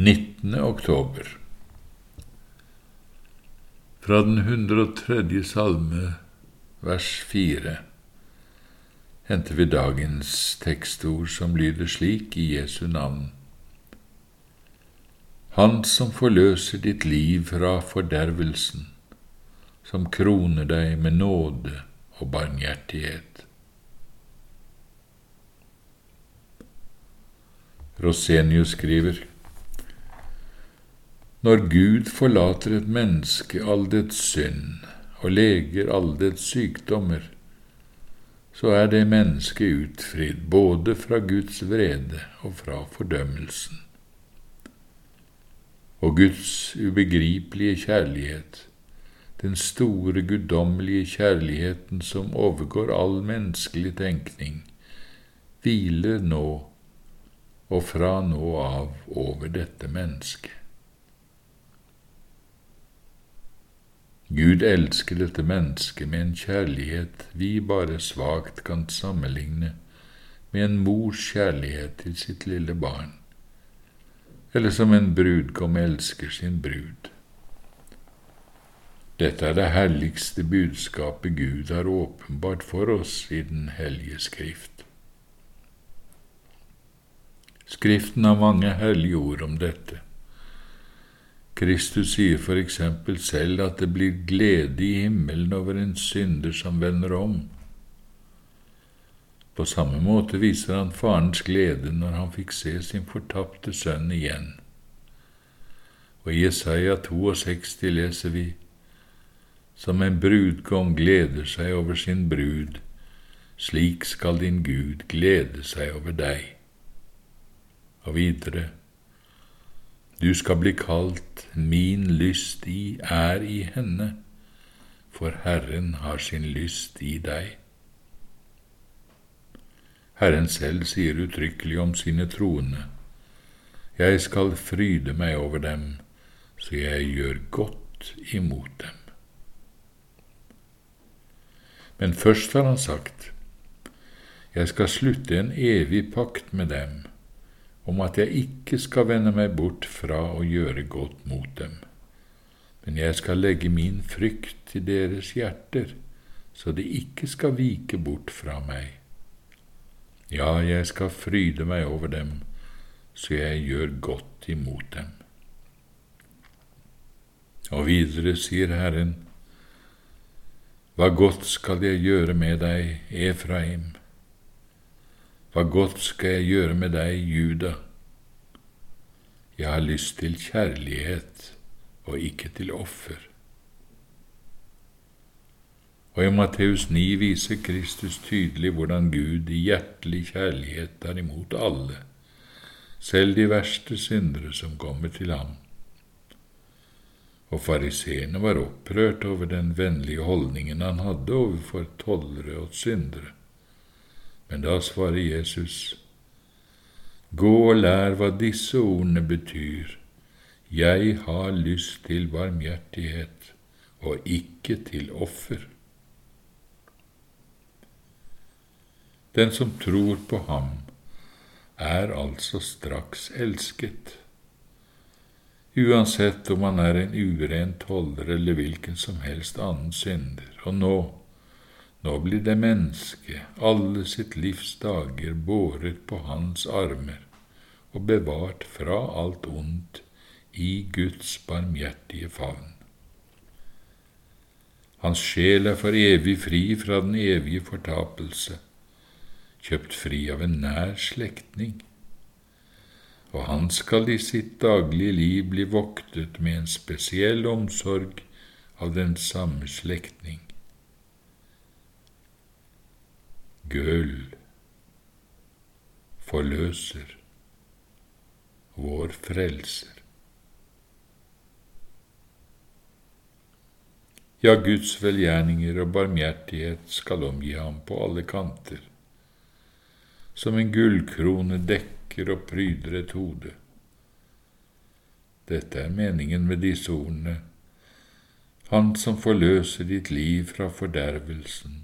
19. oktober Fra den 103. salme, vers 4, henter vi dagens tekstord som lyder slik i Jesu navn. Han som forløser ditt liv fra fordervelsen, som kroner deg med nåde og barmhjertighet. Rosenius skriver når Gud forlater et menneske all dets synd og leger all dets sykdommer, så er det mennesket utfridd både fra Guds vrede og fra fordømmelsen. Og Guds ubegripelige kjærlighet, den store guddommelige kjærligheten som overgår all menneskelig tenkning, hviler nå og fra nå av over dette mennesket. Gud elsker dette mennesket med en kjærlighet vi bare svakt kan sammenligne med en mors kjærlighet til sitt lille barn, eller som en brudgom elsker sin brud. Dette er det herligste budskapet Gud har åpenbart for oss i Den hellige Skrift. Skriften har mange hellige ord om dette. Kristus sier for eksempel selv at det blir glede i himmelen over en synder som vender om. På samme måte viser han farens glede når han fikk se sin fortapte sønn igjen. Og i Jesaja 62 leser vi som en brudgom gleder seg over sin brud, slik skal din Gud glede seg over deg. Og videre, du skal bli kalt Min lyst i er i henne, for Herren har sin lyst i deg. Herren selv sier uttrykkelig om sine troende, Jeg skal fryde meg over dem, så jeg gjør godt imot dem. Men først har han sagt, Jeg skal slutte en evig pakt med dem om at jeg ikke skal vende meg bort fra å gjøre godt mot dem, men jeg skal legge min frykt til deres hjerter, så de ikke skal vike bort fra meg. Ja, jeg skal fryde meg over dem, så jeg gjør godt imot dem. Og videre sier Herren, Hva godt skal jeg gjøre med deg, Efraim? Hva godt skal jeg gjøre med deg, Juda? Jeg har lyst til kjærlighet og ikke til offer. Og i Matteus 9 viser Kristus tydelig hvordan Gud i hjertelig kjærlighet tar imot alle, selv de verste syndere som kommer til ham. Og fariseerne var opprørt over den vennlige holdningen han hadde overfor tollere og syndere. Men da svarer Jesus, Gå og lær hva disse ordene betyr. Jeg har lyst til barmhjertighet og ikke til offer. Den som tror på ham, er altså straks elsket, uansett om han er en uren toller eller hvilken som helst annen synder. Og nå, nå blir det menneske, alle sitt livs dager båret på hans armer og bevart fra alt ondt i Guds barmhjertige favn. Hans sjel er for evig fri fra den evige fortapelse, kjøpt fri av en nær slektning, og han skal i sitt daglige liv bli voktet med en spesiell omsorg av den samme slektning. Gøl, forløser, vår frelser. Ja, Guds velgjerninger og barmhjertighet skal omgi ham på alle kanter. Som en gullkrone dekker og pryder et hode. Dette er meningen med disse ordene. Han som forløser ditt liv fra fordervelsen,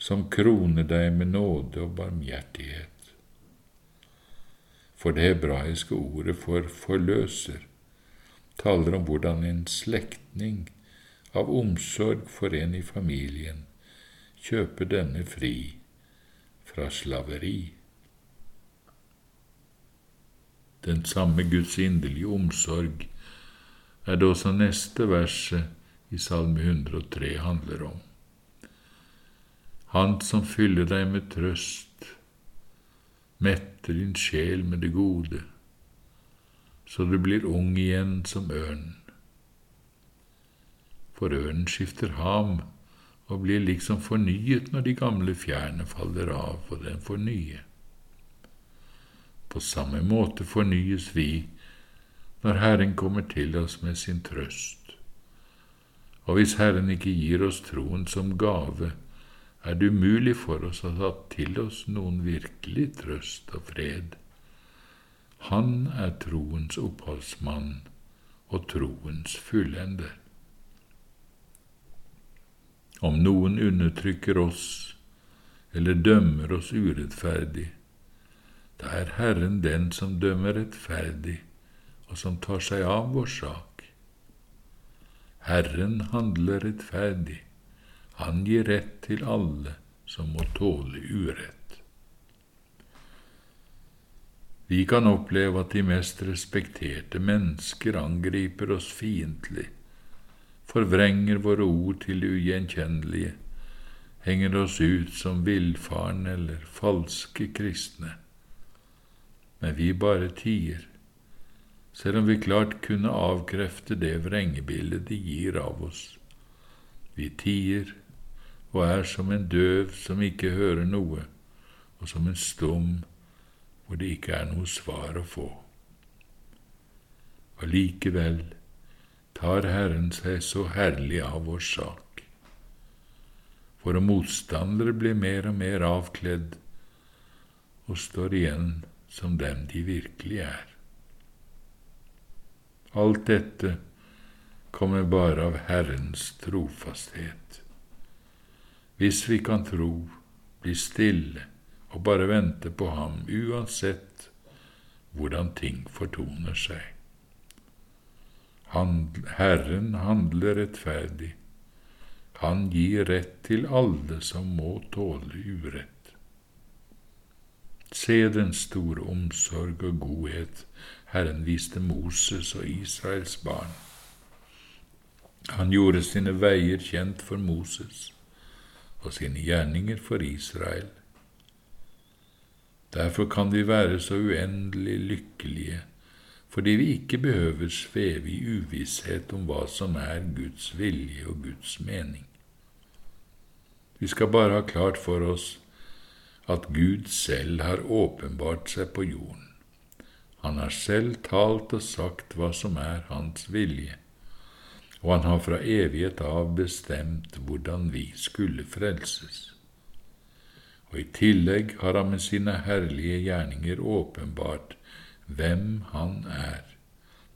som kroner deg med nåde og barmhjertighet. For det hebraiske ordet for forløser taler om hvordan en slektning av omsorg for en i familien kjøper denne fri fra slaveri. Den samme Guds inderlige omsorg er det også neste verset i Salme 103 handler om. Han som fyller deg med trøst, metter din sjel med det gode, så du blir ung igjen som ørnen. For ørnen skifter ham og blir liksom fornyet når de gamle fjærene faller av, og den får nye. På samme måte fornyes vi når Herren kommer til oss med sin trøst. Og hvis Herren ikke gir oss troen som gave, er det umulig for oss å ta til oss noen virkelig trøst og fred. Han er troens oppholdsmann og troens fullender. Om noen undertrykker oss eller dømmer oss urettferdig, da er Herren den som dømmer rettferdig, og som tar seg av vår sak. Herren handler rettferdig, han gir rett til alle som må tåle urett. Vi kan oppleve at de mest respekterte mennesker angriper oss fiendtlig, forvrenger våre ord til det ugjenkjennelige, henger oss ut som villfarne eller falske kristne men vi bare tier, selv om vi klart kunne avkrefte det vrengebildet de gir av oss. Vi tier og er som en døv som ikke hører noe, og som en stum hvor det ikke er noe svar å få. Og likevel tar Herren seg så herlig av vår sak. Våre motstandere blir mer og mer avkledd og står igjen som dem de virkelig er. Alt dette kommer bare av Herrens trofasthet. Hvis vi kan tro, bli stille og bare vente på ham, uansett hvordan ting fortoner seg. Herren handler rettferdig. Han gir rett til alle som må tåle urett. Se den store omsorg og godhet Herren viste Moses og Israels barn. Han gjorde sine veier kjent for Moses og sine gjerninger for Israel. Derfor kan vi være så uendelig lykkelige, fordi vi ikke behøver sveve i uvisshet om hva som er Guds vilje og Guds mening. Vi skal bare ha klart for oss at Gud selv har åpenbart seg på jorden. Han har selv talt og sagt hva som er hans vilje, og han har fra evighet av bestemt hvordan vi skulle frelses. Og i tillegg har han med sine herlige gjerninger åpenbart hvem han er,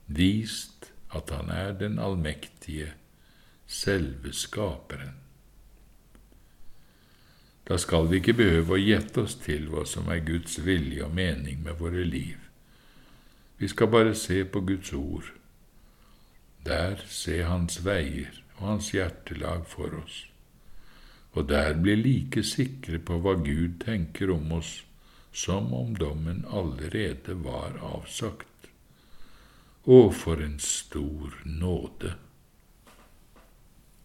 vist at han er den allmektige, selve Skaperen. Da skal vi ikke behøve å gjette oss til hva som er Guds vilje og mening med våre liv. Vi skal bare se på Guds ord. Der se Hans veier og Hans hjertelag for oss, og der bli like sikre på hva Gud tenker om oss, som om dommen allerede var avsagt. Å, for en stor nåde!